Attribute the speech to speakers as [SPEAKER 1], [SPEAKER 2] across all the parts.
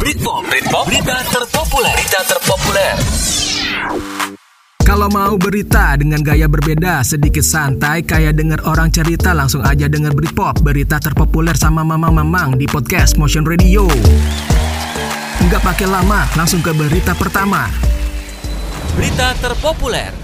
[SPEAKER 1] Britpop, Britpop, berita terpopuler, berita terpopuler.
[SPEAKER 2] Kalau mau berita dengan gaya berbeda, sedikit santai, kayak denger orang cerita, langsung aja denger Britpop, berita terpopuler sama Mamang-Mamang di podcast Motion Radio. Nggak pakai lama, langsung ke berita pertama.
[SPEAKER 1] Berita terpopuler.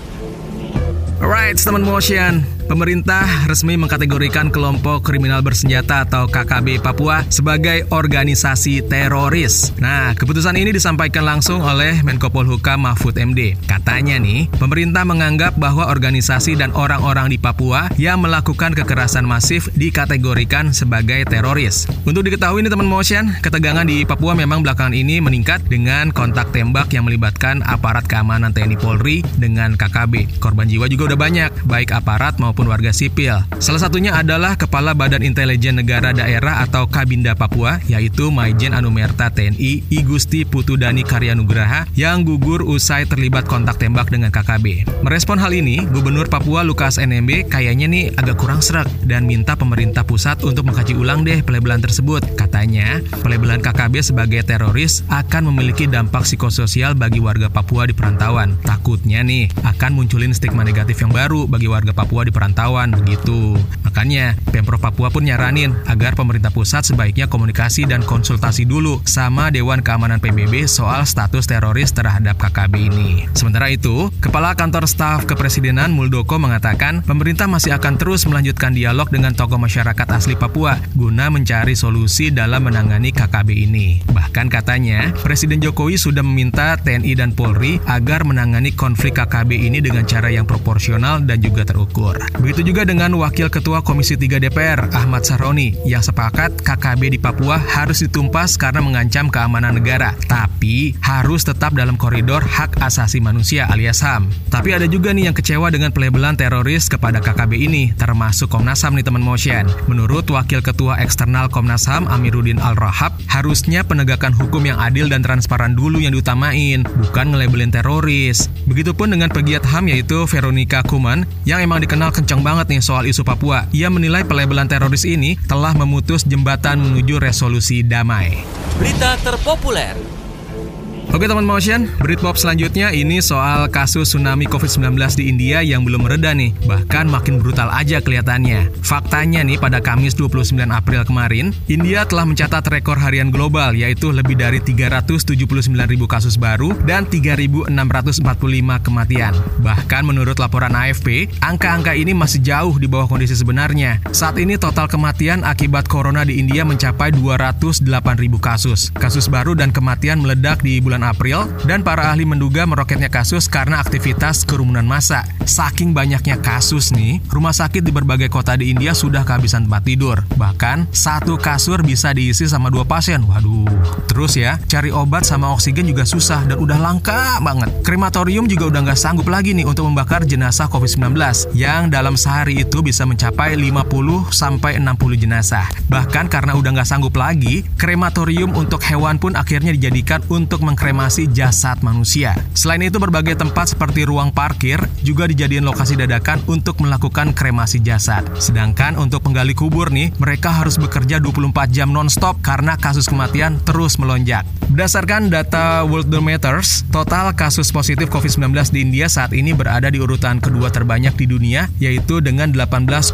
[SPEAKER 2] Alright, teman motion. Pemerintah resmi mengkategorikan kelompok kriminal bersenjata atau KKB Papua sebagai organisasi teroris. Nah, keputusan ini disampaikan langsung oleh Menko Polhukam Mahfud MD. Katanya nih, pemerintah menganggap bahwa organisasi dan orang-orang di Papua yang melakukan kekerasan masif dikategorikan sebagai teroris. Untuk diketahui nih teman motion, ketegangan di Papua memang belakangan ini meningkat dengan kontak tembak yang melibatkan aparat keamanan TNI Polri dengan KKB. Korban jiwa juga udah banyak, baik aparat maupun maupun warga sipil. Salah satunya adalah Kepala Badan Intelijen Negara Daerah atau Kabinda Papua, yaitu Maijen Anumerta TNI Igusti Putudani Karyanugraha yang gugur usai terlibat kontak tembak dengan KKB. Merespon hal ini, Gubernur Papua Lukas NMB kayaknya nih agak kurang serak dan minta pemerintah pusat untuk mengkaji ulang deh pelebelan tersebut. Katanya, pelebelan KKB sebagai teroris akan memiliki dampak psikososial bagi warga Papua di perantauan. Takutnya nih akan munculin stigma negatif yang baru bagi warga Papua di perantauan perantauan begitu. Makanya Pemprov Papua pun nyaranin agar pemerintah pusat sebaiknya komunikasi dan konsultasi dulu sama Dewan Keamanan PBB soal status teroris terhadap KKB ini. Sementara itu, Kepala Kantor Staf Kepresidenan Muldoko mengatakan pemerintah masih akan terus melanjutkan dialog dengan tokoh masyarakat asli Papua guna mencari solusi dalam menangani KKB ini. Bahkan katanya, Presiden Jokowi sudah meminta TNI dan Polri agar menangani konflik KKB ini dengan cara yang proporsional dan juga terukur. Begitu juga dengan Wakil Ketua Komisi 3 DPR, Ahmad Saroni, yang sepakat KKB di Papua harus ditumpas karena mengancam keamanan negara, tapi harus tetap dalam koridor hak asasi manusia alias HAM. Tapi ada juga nih yang kecewa dengan pelebelan teroris kepada KKB ini, termasuk Komnas HAM nih teman motion. Menurut Wakil Ketua Eksternal Komnas HAM Amiruddin Al-Rahab, harusnya penegakan hukum yang adil dan transparan dulu yang diutamain, bukan ngelabelin teroris. Begitupun dengan pegiat HAM yaitu Veronica Kuman, yang emang dikenal kencang banget nih soal isu Papua. Ia menilai pelebelan teroris ini telah memutus jembatan menuju resolusi damai.
[SPEAKER 1] Berita terpopuler.
[SPEAKER 2] Oke teman motion, Britpop selanjutnya ini soal kasus tsunami COVID-19 di India yang belum mereda nih, bahkan makin brutal aja kelihatannya. Faktanya nih pada Kamis 29 April kemarin, India telah mencatat rekor harian global yaitu lebih dari 379 ribu kasus baru dan 3.645 kematian. Bahkan menurut laporan AFP, angka-angka ini masih jauh di bawah kondisi sebenarnya. Saat ini total kematian akibat corona di India mencapai 208 ribu kasus. Kasus baru dan kematian meledak di bulan bulan April dan para ahli menduga meroketnya kasus karena aktivitas kerumunan massa. Saking banyaknya kasus nih, rumah sakit di berbagai kota di India sudah kehabisan tempat tidur. Bahkan satu kasur bisa diisi sama dua pasien. Waduh. Terus ya, cari obat sama oksigen juga susah dan udah langka banget. Krematorium juga udah nggak sanggup lagi nih untuk membakar jenazah COVID-19 yang dalam sehari itu bisa mencapai 50 sampai 60 jenazah. Bahkan karena udah nggak sanggup lagi, krematorium untuk hewan pun akhirnya dijadikan untuk mengkremasi kremasi jasad manusia. Selain itu berbagai tempat seperti ruang parkir juga dijadikan lokasi dadakan untuk melakukan kremasi jasad. Sedangkan untuk penggali kubur nih, mereka harus bekerja 24 jam nonstop karena kasus kematian terus melonjak. Berdasarkan data Worldometers, total kasus positif COVID-19 di India saat ini berada di urutan kedua terbanyak di dunia, yaitu dengan 18,7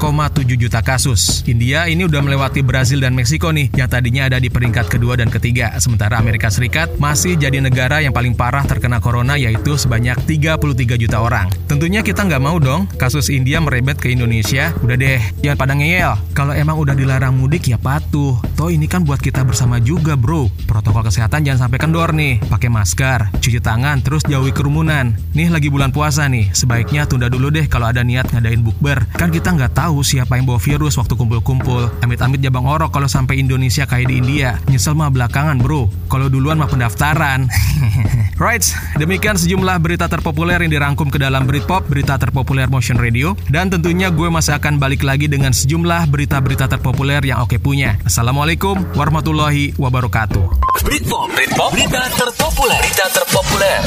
[SPEAKER 2] juta kasus. India ini udah melewati Brazil dan Meksiko nih, yang tadinya ada di peringkat kedua dan ketiga, sementara Amerika Serikat masih jadi negara yang paling parah terkena corona yaitu sebanyak 33 juta orang. Tentunya kita nggak mau dong kasus India merebet ke Indonesia. Udah deh, jangan pada ngeyel. Kalau emang udah dilarang mudik ya patuh. Toh ini kan buat kita bersama juga bro. Protokol kesehatan jangan sampai kendor nih. Pakai masker, cuci tangan, terus jauhi kerumunan. Nih lagi bulan puasa nih, sebaiknya tunda dulu deh kalau ada niat ngadain bukber. Kan kita nggak tahu siapa yang bawa virus waktu kumpul-kumpul. Amit-amit jabang orok kalau sampai Indonesia kayak di India. Nyesel mah belakangan bro. Kalau duluan mah pendaftaran. right, demikian sejumlah berita terpopuler yang dirangkum ke dalam Britpop, berita terpopuler Motion Radio. Dan tentunya gue masih akan balik lagi dengan sejumlah berita-berita terpopuler yang oke punya. Assalamualaikum warahmatullahi wabarakatuh.
[SPEAKER 1] Britpop, Britpop, berita terpopuler, berita terpopuler.